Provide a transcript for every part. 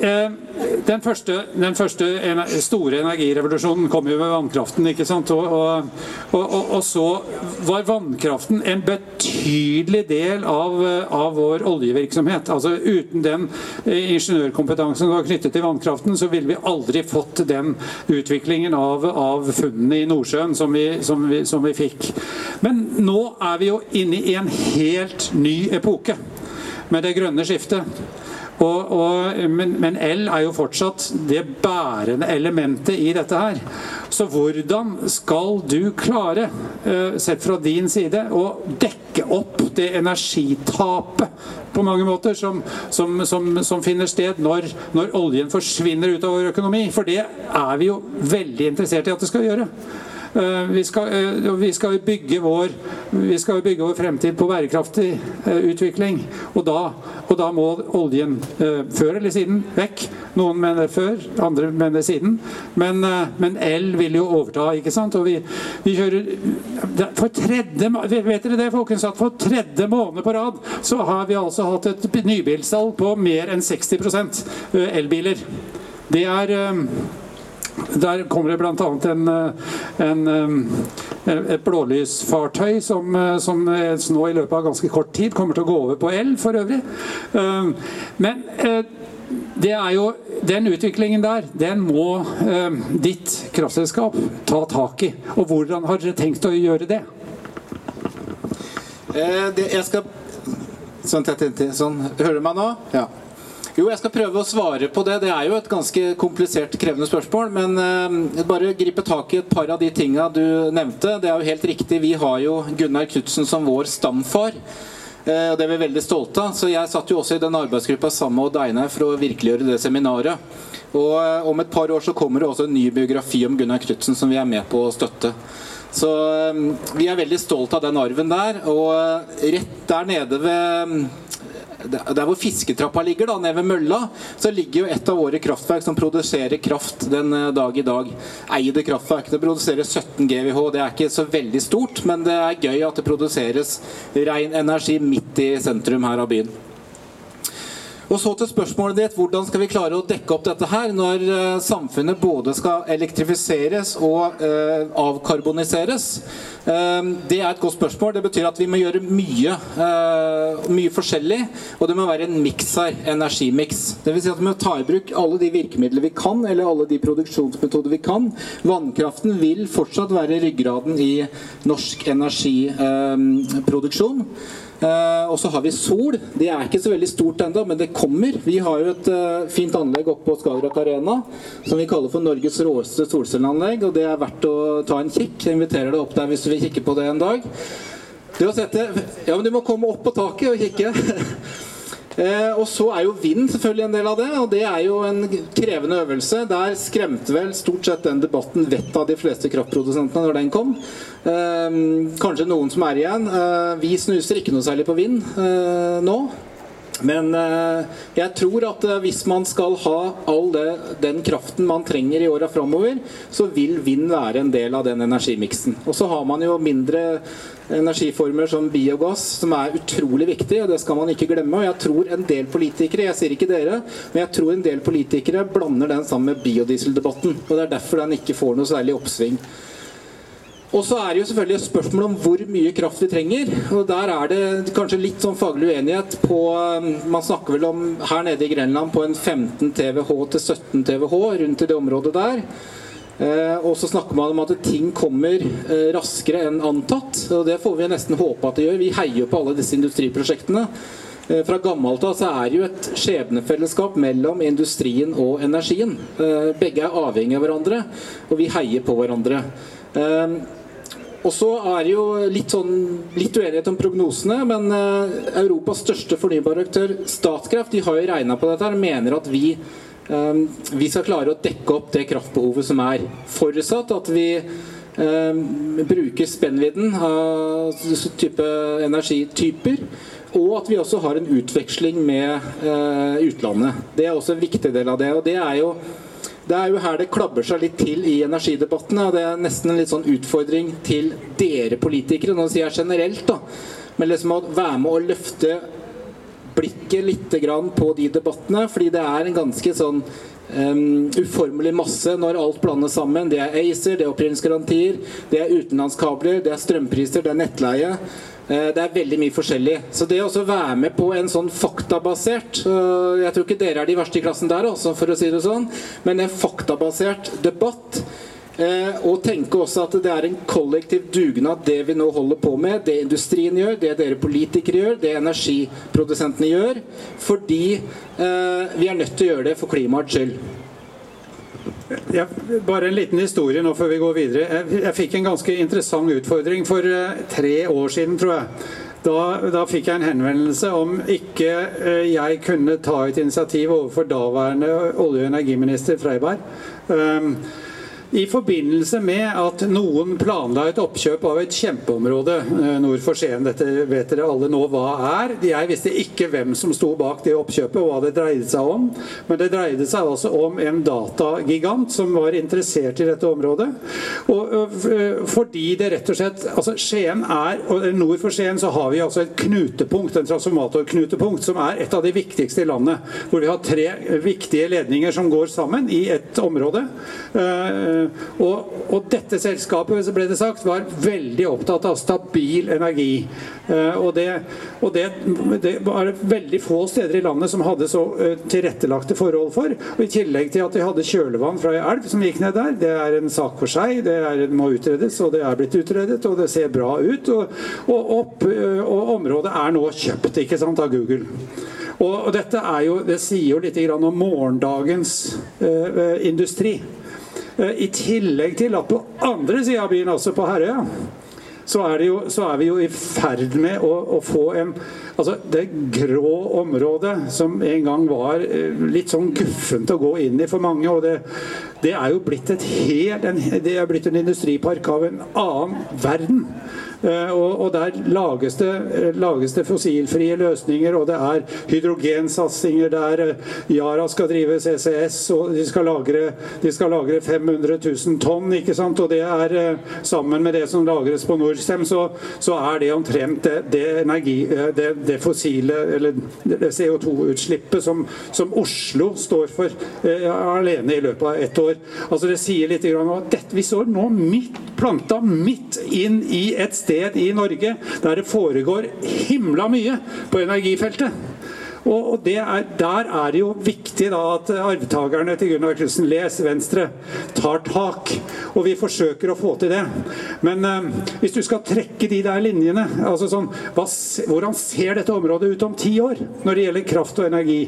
Eh, den første, den første, store energirevolusjonen kom jo med vannkraften. ikke sant? Og, og, og, og, så var vannkraften en betydelig del av, av, vår oljevirksomhet. Altså Uten den ingeniørkompetansen som var knyttet til vannkraften, så ville vi aldri fått den utviklingen av, av funnene i Nordsjøen som vi, som, vi, som vi fikk. Men nå er vi jo inne i en helt ny epoke med det grønne skiftet. Og, og, men, men, el er jo fortsatt det bærende elementet i dette her. Så hvordan skal du klare, uh, sett fra din side, å dekke opp det energitapet på mange måter som, som, som, som finner sted når, når oljen forsvinner ut av vår økonomi? For det er vi jo veldig interessert i at det skal gjøre. Eh, vi skal, eh, vi skal, bygge vår, vi skal bygge vår fremtid på bærekraftig eh, utvikling. Og da, og da må oljen før eller siden vekk. Noen mener før, andre mener siden. Men, men el vil jo overta, ikke sant? Og vi, vi kjører For tredje Vet dere det, folkens? At for tredje måned på rad så har vi altså hatt et nybilsalg på mer enn 60% elbiler. Det er der kommer det bl.a. Eh, en, eh, et blålysfartøy som, eh, som, nå i løpet av ganske kort tid kommer til å gå over på el, for øvrig. Men det er jo den utviklingen der, den må ditt kraftselskap ta tak i. Og hvordan har dere tenkt å gjøre det? jeg skal Sånn, sånn. Hører du meg nå? Ja. Jo, jeg skal prøve å svare på det. Det er jo et ganske komplisert, krevende spørsmål. Men eh, bare gripe tak i et par av de tinga du nevnte. Det er jo helt riktig. Vi har jo Gunnar Knutsen som vår stamfar. Eh, og Det er vi veldig stolte av. Så jeg satt jo også i den arbeidsgruppa sammen med Odd Einar for å virkeliggjøre det seminaret. Og eh, om et par år så kommer det også en ny biografi om Gunnar Knutsen som vi er med på å støtte. Så vi er veldig stolt av den arven der. Og rett der nede ved der hvor fisketrappa ligger, da, nede ved mølla, så ligger jo et av våre kraftverk som produserer kraft den eh, dag i dag. Eide kraftverk. Det produserer 17 GWh. Det er ikke så veldig stort, men det er gøy at det produseres ren energi midt i sentrum her av byen. Og så til spørsmålet ditt, Hvordan skal vi klare å dekke opp dette her når uh, samfunnet både skal elektrifiseres og eh, avkarboniseres? Eh, det er et godt spørsmål. Det betyr at vi må gjøre mye, mye forskjellig. Og det må være en miks her. Energimiks. Dvs. Si at vi må ta i bruk alle de virkemidler vi kan, eller alle de produksjonsmetoder vi kan. Vannkraften vil fortsatt være ryggraden i norsk energiproduksjon. Uh, og så har vi sol. Det er ikke så veldig stort ennå, men det kommer. Vi har jo et uh, fint anlegg oppe på Skagerrak Arena som vi kaller for Norges råeste solcelleanlegg. Og det er verdt å ta en kikk. Jeg inviterer deg opp der hvis du vil kikke på det en dag. Det å sette Ja, men du må komme opp på taket og kikke. Eh, og så er jo vind selvfølgelig en del av det, og det er jo en krevende øvelse. Der skremte vel stort sett den debatten vettet av de fleste kraftprodusentene når den kom. Eh, kanskje noen som er igjen. Eh, vi snuser ikke noe særlig på vind nå. Men eh, jeg tror at eh, hvis man skal ha all det, den kraften man trenger i åra framover, så vil vind være en del av den energimiksen. Og så har man jo mindre energiformer som biogass, som er utrolig viktig, og det skal man ikke glemme. Og jeg tror en del politikere, jeg sier ikke dere, men jeg tror en del politikere blander den sammen med biodieseldebatten. Og det er derfor den ikke får noe særlig oppsving. Og så er det jo selvfølgelig et spørsmål om hvor mye kraft vi trenger. Og der er det kanskje litt sånn faglig uenighet på um, Man snakker vel om her nede i Grenland på en 15 TWh til 17 TWh rundt i det området der. Eh, og så snakker man om at ting kommer eh, raskere enn antatt. Og det får vi nesten håpe at det gjør. Vi heier på alle disse industriprosjektene. Eh, fra gammelt av så er det jo et skjebnefellesskap mellom industrien og energien. Begge er avhengig av hverandre, og vi heier på hverandre. Og så er det jo litt, sånn, litt uenighet om prognosene, men uh, Europas største fornybaraktør, Statkraft, de har jo regna på dette og mener at vi, um, vi, skal klare å dekke opp det kraftbehovet som er. Forutsatt at vi um, bruker spennvidden av type energityper. Og at vi også har en utveksling med utlandet. Det er også en viktig del av det. og det er jo det er jo her det klabber seg litt til i energidebattene. og Det er nesten en litt sånn utfordring til dere politikere. Nå sier jeg generelt, da. Men liksom å være med å løfte blikket litt på de debattene, fordi det er en ganske sånn um, uformelig masse når alt blandes sammen. Det er ACER, det er opprinnelsesgarantier, det er utenlandskabler, det er strømpriser, det er nettleie. Eh, det er veldig mye forskjellig. Så det å være med på en sånn faktabasert Jeg tror ikke dere er de verste i klassen der, også, for å si det sånn, men en faktabasert debatt Eh, og tenke også at det er en kollektiv dugnad, det vi nå holder på med. Det industrien gjør, det dere politikere gjør, det energiprodusentene gjør. Fordi eh, vi er nødt til å gjøre det for klimaets skyld. Ja, bare en liten historie nå før vi går videre. Jeg, jeg fikk en ganske interessant utfordring for uh, tre år siden, tror jeg. Da, da, fikk jeg en henvendelse om ikke uh, jeg kunne ta et initiativ overfor daværende olje- og energiminister Freiberg. Um, i forbindelse med at noen planla et oppkjøp av et kjempeområde eh, nord for Skien. Dette vet dere alle nå hva er. Jeg visste ikke hvem som sto bak det oppkjøpet og hva det dreide seg om. Men det dreide seg altså om en datagigant som var interessert i dette området. Og, fordi det rett og slett altså Skien er, og Nord for Skien så har vi altså et knutepunkt, en transformatorknutepunkt, som er et av de viktigste i landet. Hvor vi har tre viktige ledninger som går sammen i et område. Eh, og, og, dette selskapet så ble det sagt, var veldig opptatt av stabil energi. Eh, og, det, og det, det, var veldig få steder i landet som hadde så eh, tilrettelagte forhold for. Og I tillegg til at de hadde kjølevann fra ei elv som gikk ned der. Det er en sak for seg. Det er, må utredes, og det er blitt utredet, og det ser bra ut. Og, og, opp, og området er nå kjøpt ikke sant, av Google. Og, dette er jo, det sier jo litt om morgendagens industri. Eh, I tillegg til at på andre sida av byen, altså på Herøya, så er, jo, så er, vi jo i ferd med å, å, få en Altså, det grå området som en gang var eh, litt sånn guffent å gå inn i for mange, og det, det er jo blitt et helt en, Det er blitt en industripark av en annen verden. Eh, og, der lages det, eh, lages det, fossilfrie løsninger, og det er hydrogensatsinger der eh, Yara skal drive CCS, og de skal lagre, de skal lagre 500 000 tonn, ikke sant? og det er sammen med det som lagres på Norcem, så, så er det omtrent det, det, energi, det, det fossile, eller det CO2-utslippet som, som, Oslo står for alene i løpet av ett år. Altså Det sier litt om at vi står nå midt, planta midt inn i et sted i Norge der det foregår himla mye på energifeltet. Og er, Der er det jo viktig da at arvtakerne til Gunnar Knudsen, les Venstre, tar tak. Og vi forsøker å få til det. Men eh, hvis du skal trekke de der linjene altså sånn, hva, Hvordan ser dette området ut om ti år når det gjelder kraft og energi?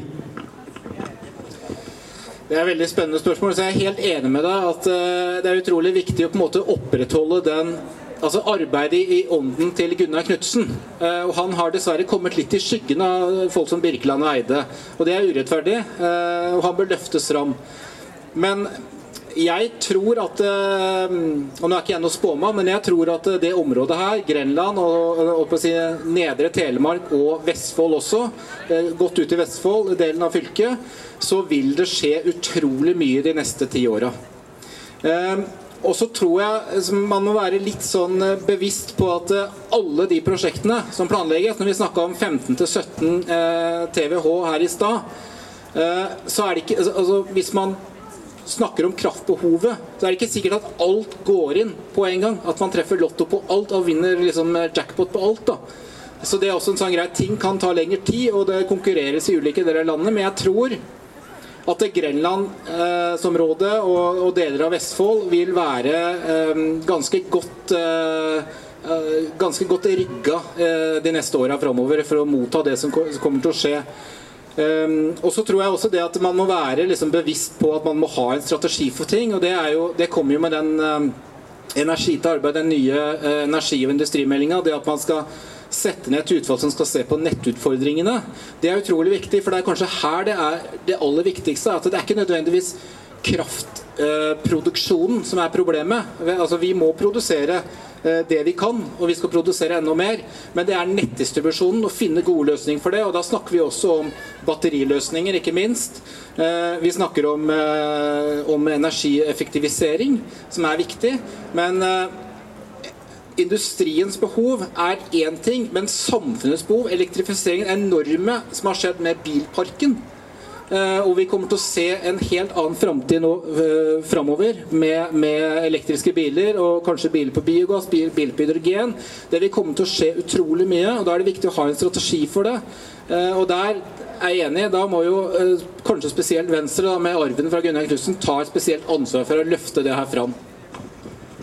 Det er et veldig spennende spørsmål. så Jeg er helt enig med deg at uh, det er utrolig viktig å på en måte opprettholde den altså arbeidet i ånden til Gunnar Knutsen. Eh, og han har dessverre kommet litt i skyggen av folk som Birkeland og Eide. Og det er urettferdig, eh, og han bør løftes fram. Men jeg tror at eh, Og nå er ikke jeg noen spåmann, men jeg tror at det området her, Grenland og, og si, Nedre Telemark og Vestfold også, godt ut i Vestfold, delen av fylket, så vil det skje utrolig mye de neste ti åra. Og så tror jeg man må være litt sånn eh, bevisst på at eh, alle de prosjektene som planlegges, når vi snakka om 15-17 eh, TWh her i stad, så er det ikke altså, altså, Hvis man snakker om kraftbehovet, så er det ikke sikkert at alt går inn på en gang. At man treffer lotto på alt og vinner liksom jackpot på alt. da. Så det er også en sånn grei Ting kan ta lengre tid, og det konkurreres i ulike deler av landet. Men jeg tror at Grenlandsområdet eh, og, og, deler av Vestfold vil være eh, ganske godt eh, eh ganske godt rigga eh, de neste åra framover for å motta det som kommer til å skje. Um, og så tror jeg også det at man må være liksom bevisst på at man må ha en strategi for ting. og Det, jo, det kommer jo med den um, energi til arbeid, den nye uh, energi- og industrimeldinga. Det at man skal sette ned et utvalg som skal se på nettutfordringene. Det er utrolig viktig, for det er kanskje her det er det aller viktigste. At det er ikke nødvendigvis kraftproduksjonen som er problemet. Altså, vi må produsere det vi kan, og vi skal produsere enda mer. Men det er nettdistribusjonen, å finne gode løsninger for det. Og da snakker vi også om batteriløsninger, ikke minst. Eh, vi snakker om, eh, om energieffektivisering, som er viktig. Men industriens behov er én ting, men samfunnets behov, elektrifiseringen, er enorme som har skjedd med bilparken. Uh, og vi kommer til å se en helt annen framtid nå uh, framover med, med, elektriske biler og kanskje biler på biogass, bil, biler på hydrogen. Det vil komme til å skje utrolig mye, og da er det viktig å ha en strategi for det. Uh, og der er jeg enig. Da må jo kanskje spesielt Venstre da, med arven fra Gunnar Knutsen ta et spesielt ansvar for å løfte det her fram.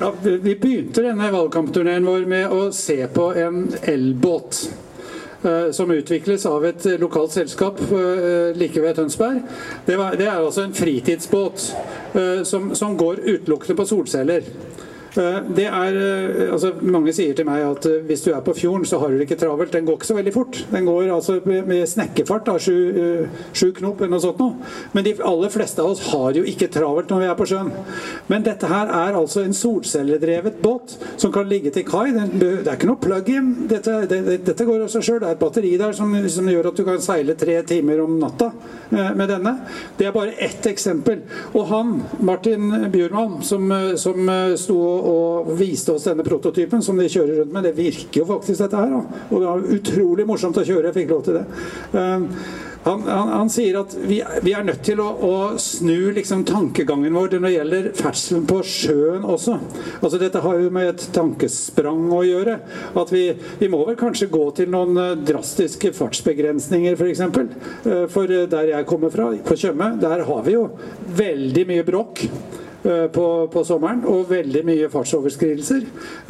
Ja, vi begynte denne valgkampturneen vår med å se på en elbåt. Eh, som utvikles av et lokalt selskap eh, like ved Tønsberg. Det, er altså en fritidsbåt eh, som, går utelukkende på solceller. Eh, det er, eh, altså Mange sier til meg at eh, hvis du er på fjorden, så har du det ikke travelt. Den går ikke så veldig fort. Den går altså med snekkefart, da, sju, sju knop eller noe sånt noe. Men de aller fleste av oss har jo ikke travelt når vi er på sjøen. Men dette her er altså en solcelledrevet båt som kan ligge til kai. Det er ikke noe plug-in. Dette, det, dette, går av seg sjøl. Det er et batteri der som, som, gjør at du kan seile tre timer om natta med denne. Det er bare ett eksempel. Og han, Martin Bjurman, som, som sto og og viste oss denne prototypen som de kjører rundt med. Det virker jo faktisk, dette her. Da. Og det var utrolig morsomt å kjøre. Jeg fikk lov til det. Um, han, han, han, sier at vi, vi, er nødt til å, å snu liksom, tankegangen vår når det gjelder ferdselen på sjøen også. Altså, dette har jo med et tankesprang å gjøre. At vi, vi må vel kanskje gå til noen eh, drastiske fartsbegrensninger, f.eks. For. Eh, for der jeg kommer fra, på Tjøme, der har vi jo veldig mye bråk. Eh, på, på, sommeren, og veldig mye fartsoverskridelser.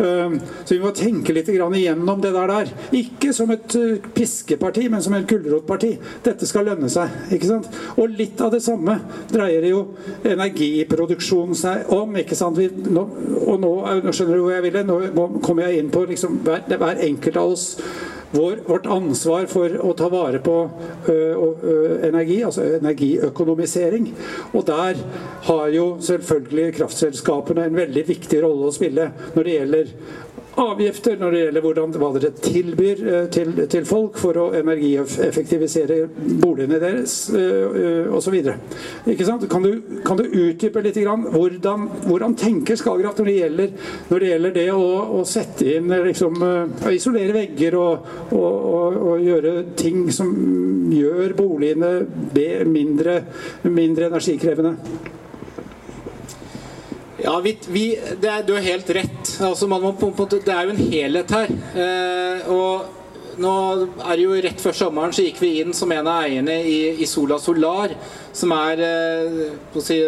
Eh, så vi må tenke litt igjennom det der. der. Ikke som et eh, piskeparti, men som et gulrotparti. Dette skal lønne seg. ikke sant? Og litt av det samme dreier jo energiproduksjonen seg om. ikke sant? Vi, nå, og nå, skjønner du hvor jeg ville. Nå kommer jeg inn på liksom, hver, hver enkelt av oss vår, vårt ansvar for å ta vare på ø, ø, energi, altså energiøkonomisering. Og der har jo selvfølgelig kraftselskapene en veldig viktig rolle å spille når det gjelder avgifter når det gjelder hvordan, hva dere tilbyr eh, til, til, folk for å energieffektivisere boligene deres uh, osv. Kan, du, kan du utdype litt grann, hvordan, hvordan tenker Skagerrak når når det, gjelder det å, å, sette inn liksom, uh, Isolere vegger og, og, og, og, gjøre ting som gjør boligene mindre, mindre energikrevende? Ja, vi, vi, er, Du har helt rett. Altså, må, det er jo en helhet her. Eh, og nå er det jo Rett før sommeren så gikk vi inn som en av eierne i, i Sola Solar, som er eh, si,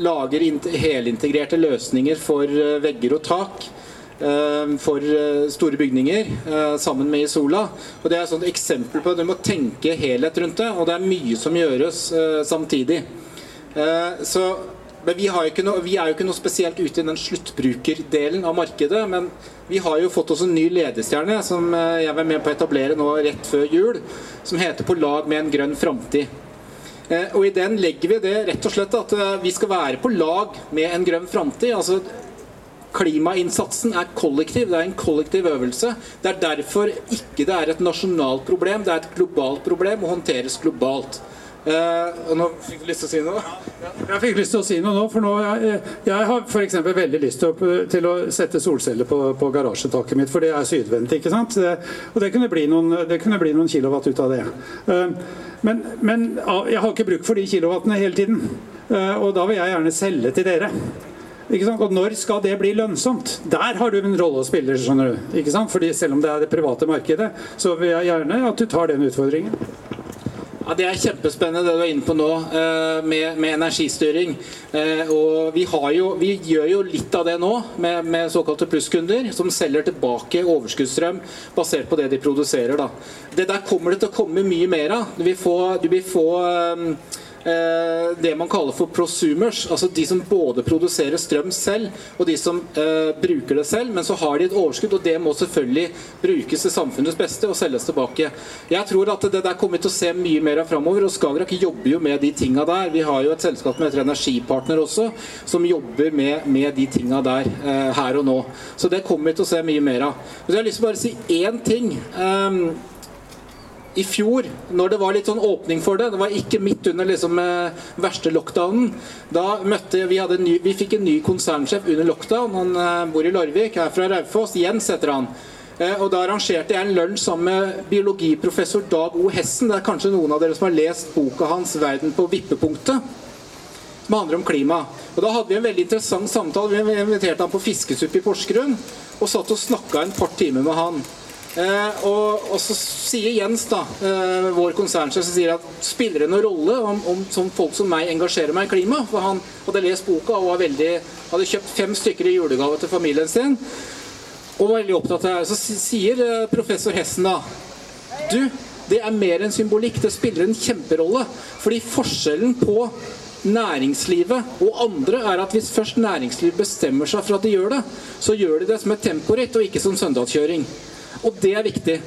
lager helintegrerte løsninger for eh, vegger og tak. Eh, for eh, store bygninger sammen med Isola. Og Det er et eksempel på at du må tenke helhet rundt det, og det er mye som gjøres samtidig. Så men vi, noe, vi, er jo ikke noe spesielt ute i den sluttbrukerdelen av markedet. Men vi har jo fått oss en ny ledestjerne som eh, jeg var med på å etablere nå rett før jul. Som heter 'På lag med en grønn framtid'. Eh, og i den legger vi det rett og slett at eh, vi skal være på lag med en grønn framtid. Altså, klimainnsatsen er kollektiv. Det er en kollektiv øvelse. Det er derfor ikke det er et nasjonalt problem, det er et globalt problem og håndteres globalt. Uh, og nå fikk du lyst til å si noe? Jeg fikk lyst til å si noe nå. For nå jeg, jeg har f.eks. veldig lyst til å, til å sette solceller på, på, garasjetaket mitt, for det er sydvendt. ikke sant? Og det kunne, bli noen, kunne bli noen kilowatt ut av det. Eh, men, men, jeg har ikke bruk for de kilowattene hele tiden. Eh, og da vil jeg gjerne selge til dere. Og når skal det bli lønnsomt? Der har du en rolle å spille. skjønner du. Fordi Selv om det er det private markedet, så vil jeg gjerne at du tar den utfordringen. Ja, Det er kjempespennende det du er inne på nå eh, med, med energistyring. Eh, og vi, jo, vi, gjør jo litt av det nå med, med såkalte plusskunder, som selger tilbake overskuddsstrøm basert på det de produserer. Da. Det der kommer det til å komme mye mer av. Du vil få, du vil få Eh, det man kaller for prosumers. Altså de som både produserer strøm selv, og de som eh, bruker det selv. Men så har de et overskudd, og det må selvfølgelig brukes til samfunnets beste og selges tilbake. Jeg tror at det der kommer til å se mye mer av framover, og Skagerrak jobber jo med de tinga der. Vi har jo et selskap som heter Energipartner også, som jobber med, med de tinga der eh, her og nå. Så det kommer vi til å se mye mer av. Så jeg har lyst til å bare si én ting. Um, i fjor, når det var litt sånn åpning for det, det var ikke midt under liksom eh, verste lockdownen, da møtte vi ny, Vi fikk en ny konsernsjef under lockdown. Han eh, bor i Larvik, er fra Raufoss. Jens heter han. Eh, og Da arrangerte jeg en lunsj sammen med biologiprofessor Dag O. Hessen. Det er kanskje noen av dere som har lest boka hans 'Verden på vippepunktet', som handler om klima. Og Da hadde vi en veldig interessant samtale. Vi inviterte han på fiskesuppe i Porsgrunn og satt og snakka en par timer med han. Eh, og, og, så sier Jens, da, eh, vår konsernsjef, sier at spiller det noen rolle om, om som folk som meg engasjerer meg i klima? For han hadde lest boka og veldig, hadde kjøpt fem stykker i julegave til familien sin. Og var veldig opptatt av det. Så sier eh, professor Hessen da Du, det er mer enn symbolikk. Det spiller en kjemperolle. Fordi forskjellen på næringslivet og andre er at hvis først næringslivet bestemmer seg for at de gjør det, så gjør de det som et temporitt og ikke som søndagskjøring. Og det er viktig.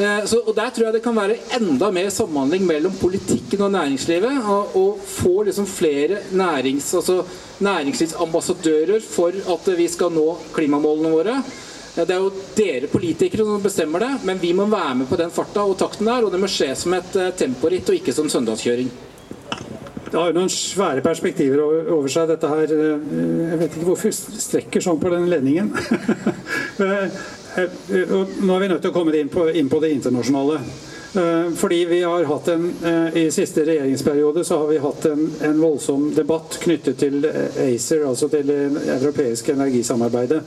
Eh, så, og Der tror jeg det kan være enda mer samhandling mellom politikken og næringslivet. Og, og få liksom flere nærings, altså næringslivsambassadører for at vi skal nå klimamålene våre. Eh, det er jo dere politikere som bestemmer det, men vi må være med på den farta og takten der. Og det må skje som et eh, temporitt og ikke som søndagskjøring. Det har jo noen svære perspektiver over seg, dette her. Jeg vet ikke hvorfor vi strekker sånn på den ledningen. Eh, nå er vi nødt til å komme inn på, inn på det internasjonale. Eh, fordi vi har hatt en, eh, I siste regjeringsperiode så har vi hatt en, en voldsom debatt knyttet til ACER, altså til det europeiske energisamarbeidet.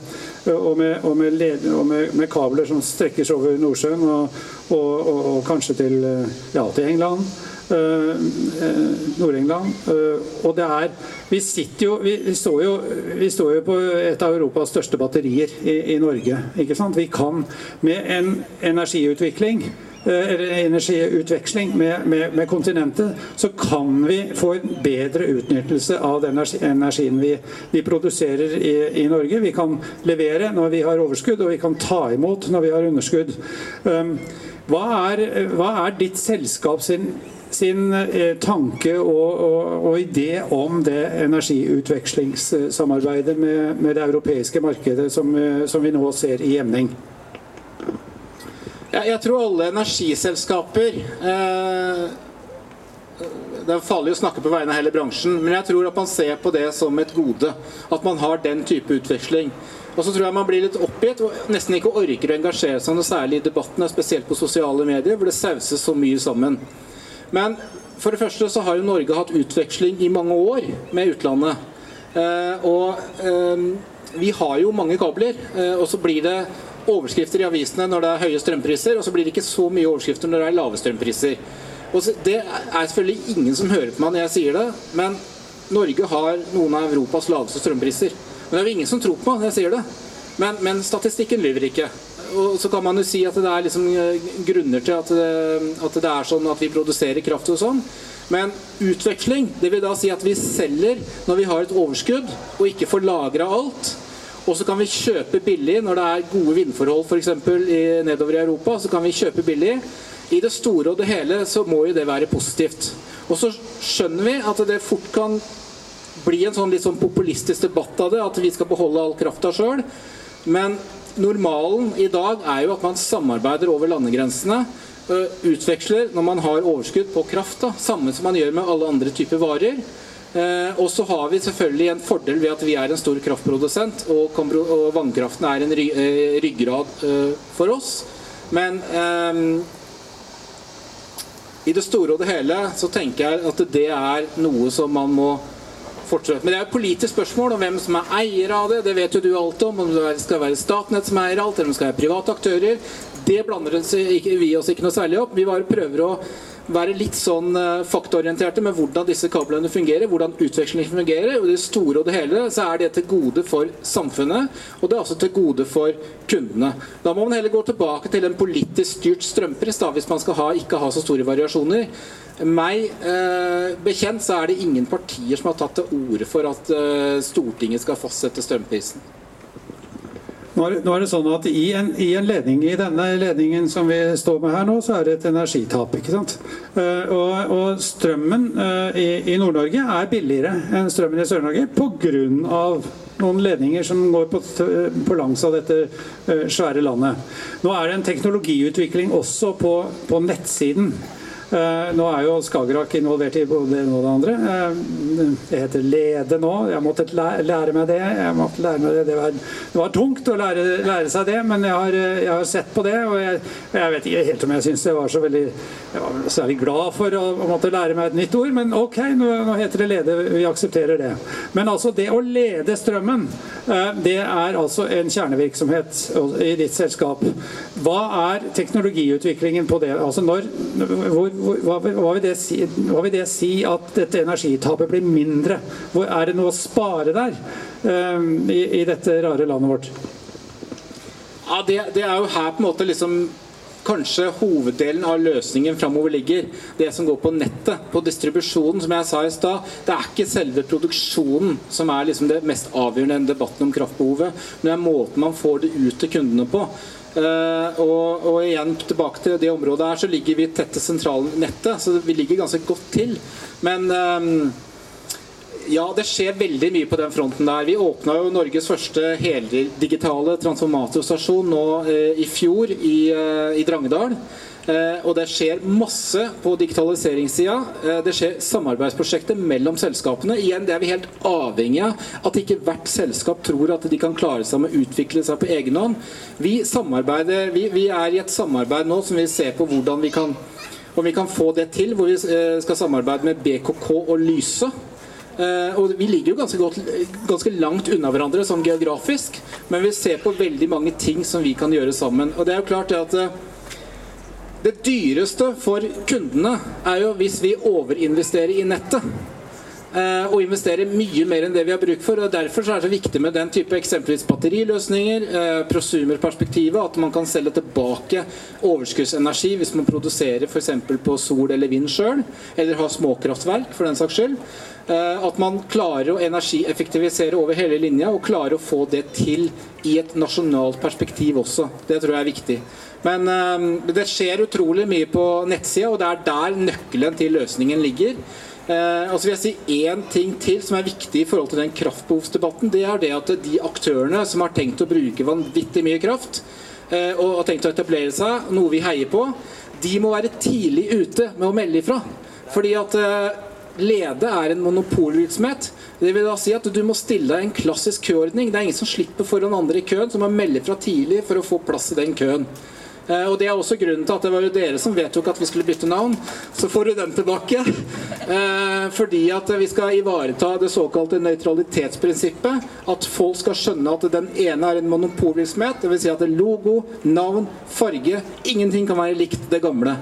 Og med, og med, led, og med, med kabler som strekkes over Nordsjøen og, og, kanskje til, ja, til England. Nord-England. Og det er vi, jo, vi, står jo, vi, står jo, på et av Europas største batterier i, i Norge. ikke sant? Vi kan med en energiutvikling energiutveksling med, med, med, kontinentet, så kan vi få en bedre utnyttelse av den energien vi, vi produserer i, i, Norge. Vi kan levere når vi har overskudd, og vi kan ta imot når vi har underskudd. Um, hva er, hva er ditt selskap sin sin eh, tanke og, og, og, idé om det energiutvekslingssamarbeidet med, med det europeiske markedet som, eh, som, vi nå ser i emning? Jeg, jeg tror alle energiselskaper eh, Det er farlig å snakke på vegne av hele bransjen, men jeg tror at man ser på det som et gode. At man har den type utveksling. Og så tror jeg man blir litt oppgitt og nesten ikke orker å engasjere seg noe særlig i debattene, spesielt på sosiale medier, hvor det sauses så mye sammen. Men for det første så har jo Norge hatt utveksling i mange år med utlandet. Eh, og eh, vi har jo mange kabler, eh, og så blir det overskrifter i avisene når det er høye strømpriser, og så blir det ikke så mye overskrifter når det er lave strømpriser. Og det er selvfølgelig ingen som hører på meg når jeg sier det, men Norge har noen av Europas laveste strømpriser. Men det er jo ingen som tror på meg når jeg sier det. Men, men statistikken lyver ikke og så kan man jo si at det er liksom eh, grunner til at det, at det er sånn at vi produserer kraft og sånn. Men utveksling, det vil da si at vi selger når vi har et overskudd og ikke får lagra alt. Og så kan vi kjøpe billig når det er gode vindforhold f.eks. nedover i Europa. Så kan vi kjøpe billig. I det store og det hele så må jo det være positivt. Og så skjønner vi at det fort kan bli en sånn litt sånn populistisk debatt av det, at vi skal beholde all krafta sjøl. Men normalen i dag er jo at man samarbeider over landegrensene. Utveksler når man har overskudd på kraft. Da, samme som man gjør med alle andre typer varer. Eh, og så har vi selvfølgelig en fordel ved at vi er en stor kraftprodusent, og, vannkraften er en eh, ryggrad eh, for oss. Men eh, i det store og det hele så tenker jeg at det er noe som man må fortsette. Men det er et politisk spørsmål om hvem som er eier av det. Det vet jo du alt om. Om det skal være Statnett som eier alt, eller om det skal være private aktører. Det blander vi oss ikke noe særlig opp. Vi bare prøver å være litt sånn eh, faktaorienterte med hvordan disse kablene fungerer, hvordan utvekslingen fungerer. og det store og det hele så er det til gode for samfunnet, og det er også til gode for kundene. Da må man heller gå tilbake til en politisk styrt strømpris da, hvis man skal ha, ikke ha så store variasjoner. Meg eh, bekjent så er det ingen partier som har tatt til orde for at eh, Stortinget skal fastsette strømprisen. Nå er, det sånn at i en, i en, ledning, i denne ledningen som vi står med her nå, så er det et energitap. ikke sant? Uh, og, og, strømmen uh, i, i Nord-Norge er billigere enn strømmen i Sør-Norge pga. noen ledninger som går på, på langs av dette uh, svære landet. Nå er det en teknologiutvikling også på, på nettsiden. Eh, nå er jo Skagerrak involvert i både det ene og det andre. Eh, det heter Lede nå. Jeg måtte lære meg det. Lære meg det. Det, var, det, var, tungt å lære, lære, seg det, men jeg har, jeg har, sett på det. Og jeg, jeg vet ikke helt om jeg syns det var så veldig Jeg var særlig glad for å, å, måtte lære meg et nytt ord, men ok, nå, nå heter det Lede. Vi aksepterer det. Men altså, det å lede strømmen, eh, det er altså en kjernevirksomhet i ditt selskap. Hva er teknologiutviklingen på det? Altså når, hvor, hva, hva, vil si, hva, vil det si, at dette energitapet blir mindre? Hvor, er det noe å spare der um, i, i, dette rare landet vårt? Ja, det, det, er jo her på en måte liksom kanskje hoveddelen av løsningen framover ligger. Det som går på nettet, på distribusjonen, som jeg sa i stad. Det er ikke selve produksjonen som er liksom det mest avgjørende i debatten om kraftbehovet, men det er måten man får det ut til kundene på. Uh, og, og, igjen tilbake til det området her, så ligger vi tett til sentralnettet, så vi ligger ganske godt til. Men um, ja, det skjer veldig mye på den fronten der. Vi åpna jo Norges første heldigitale transformatorstasjon nå uh, i fjor i, i Drangedal. Eh, og det skjer masse på digitaliseringssida. Eh, det skjer samarbeidsprosjekter mellom selskapene. Igjen, det er vi helt avhengig av. At ikke hvert selskap tror at de kan klare seg med å utvikle seg på egen hånd. Vi, vi, vi er i et samarbeid nå som vi ser på hvordan vi kan om vi kan få det til, hvor vi eh, skal samarbeide med BKK og Lyse. og Vi ligger jo ganske, godt, ganske langt unna hverandre sånn geografisk, men vi ser på veldig mange ting som vi kan gjøre sammen. Og det er jo klart det at det dyreste for kundene er jo hvis vi overinvesterer i nettet. Eh, og investerer mye mer enn det vi har bruk for. og Derfor er det viktig med den type eksempelvis batteriløsninger, eh, prosumerperspektivet, at man kan selge tilbake overskuddsenergi hvis man produserer f.eks. på sol eller vind sjøl, eller har småkraftverk for den saks skyld. Eh, at man klarer å energieffektivisere over hele linja, og klarer å få det til i et nasjonalt perspektiv også. Det tror jeg er viktig. Men um, det skjer utrolig mye på nettsida, og det er der nøkkelen til løsningen ligger. Uh, og så vil jeg si én ting til som er viktig i forhold til den kraftbehovsdebatten. Det er det at de aktørene som har tenkt å bruke vanvittig mye kraft, uh, og har tenkt å etablere seg, noe vi heier på, de må være tidlig ute med å melde ifra. Fordi at uh, Lede er en monopolvirksomhet. Det vil da si at Du må stille deg en klassisk køordning. Det er ingen som slipper foran andre i køen, som må melde fra tidlig for å få plass i den køen. Eh, og Det er også grunnen til at det var jo dere som vedtok at vi skulle bytte navn. Så får du den tilbake. Eh, fordi at vi skal ivareta det såkalte nøytralitetsprinsippet. At folk skal skjønne at den ene er en monopolvirksomhet. Dvs. Si at logo, navn, farge Ingenting kan være likt det gamle.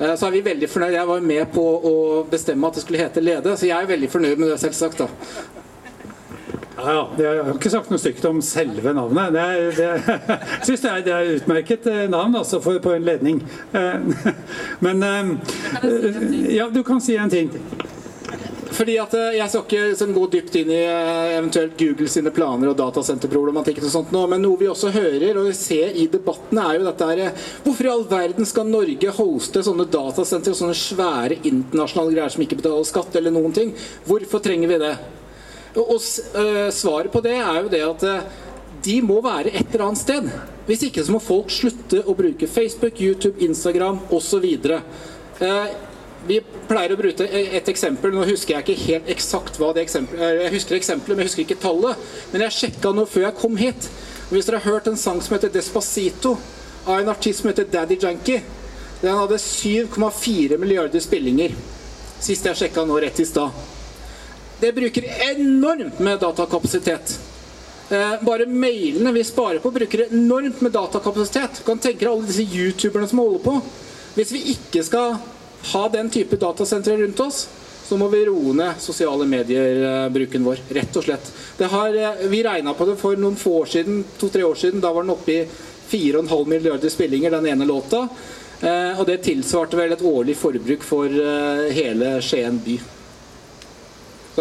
Eh, så er vi veldig fornøyd. Jeg var med på å bestemme at det skulle hete Lede, så jeg er veldig fornøyd med det, selvsagt. da. Ja, ja. Jeg har ikke sagt noe stygt om selve navnet. Det er, det, jeg syns det, det, er utmerket eh, navn altså, for, på en ledning. Eh, men eh, Ja, du kan si en ting. Fordi at Jeg skal ikke gå dypt inn i eventuelt Google sine planer og datasenterproblematikken, og sånt nå, men noe vi også hører og ser i debatten, er jo dette her Hvorfor i all verden skal Norge hoste sånne datasentre og sånne svære internasjonale greier som ikke betaler skatt eller noen ting? Hvorfor trenger vi det? Og uh, Svaret på det er jo det at uh, de må være et eller annet sted. Hvis ikke så må folk slutte å bruke Facebook, YouTube, Instagram osv. Uh, vi pleier å bruke et eksempel. Nå husker jeg ikke helt eksakt hva det eksempelet Jeg husker eksempelet, men jeg husker ikke tallet. Men jeg sjekka nå før jeg kom hit. Hvis dere har hørt en sang som heter 'Despacito' av en artist som heter Daddy Janky Den hadde 7,4 milliarder spillinger sist jeg sjekka nå rett i stad. Det bruker enormt med datakapasitet. Eh, bare mailene vi sparer på, bruker enormt med datakapasitet. Du kan tenke deg alle disse youtuberne som holder på. Hvis vi ikke skal ha den type datasentre rundt oss, så må vi roe ned sosiale medier-bruken vår. Rett og slett. Har, eh, vi regna på det for noen få år siden, to-tre år siden. Da var den oppe i 4,5 milliarder spillinger, den ene låta. Eh, og det tilsvarte vel et årlig forbruk for hele Skien by.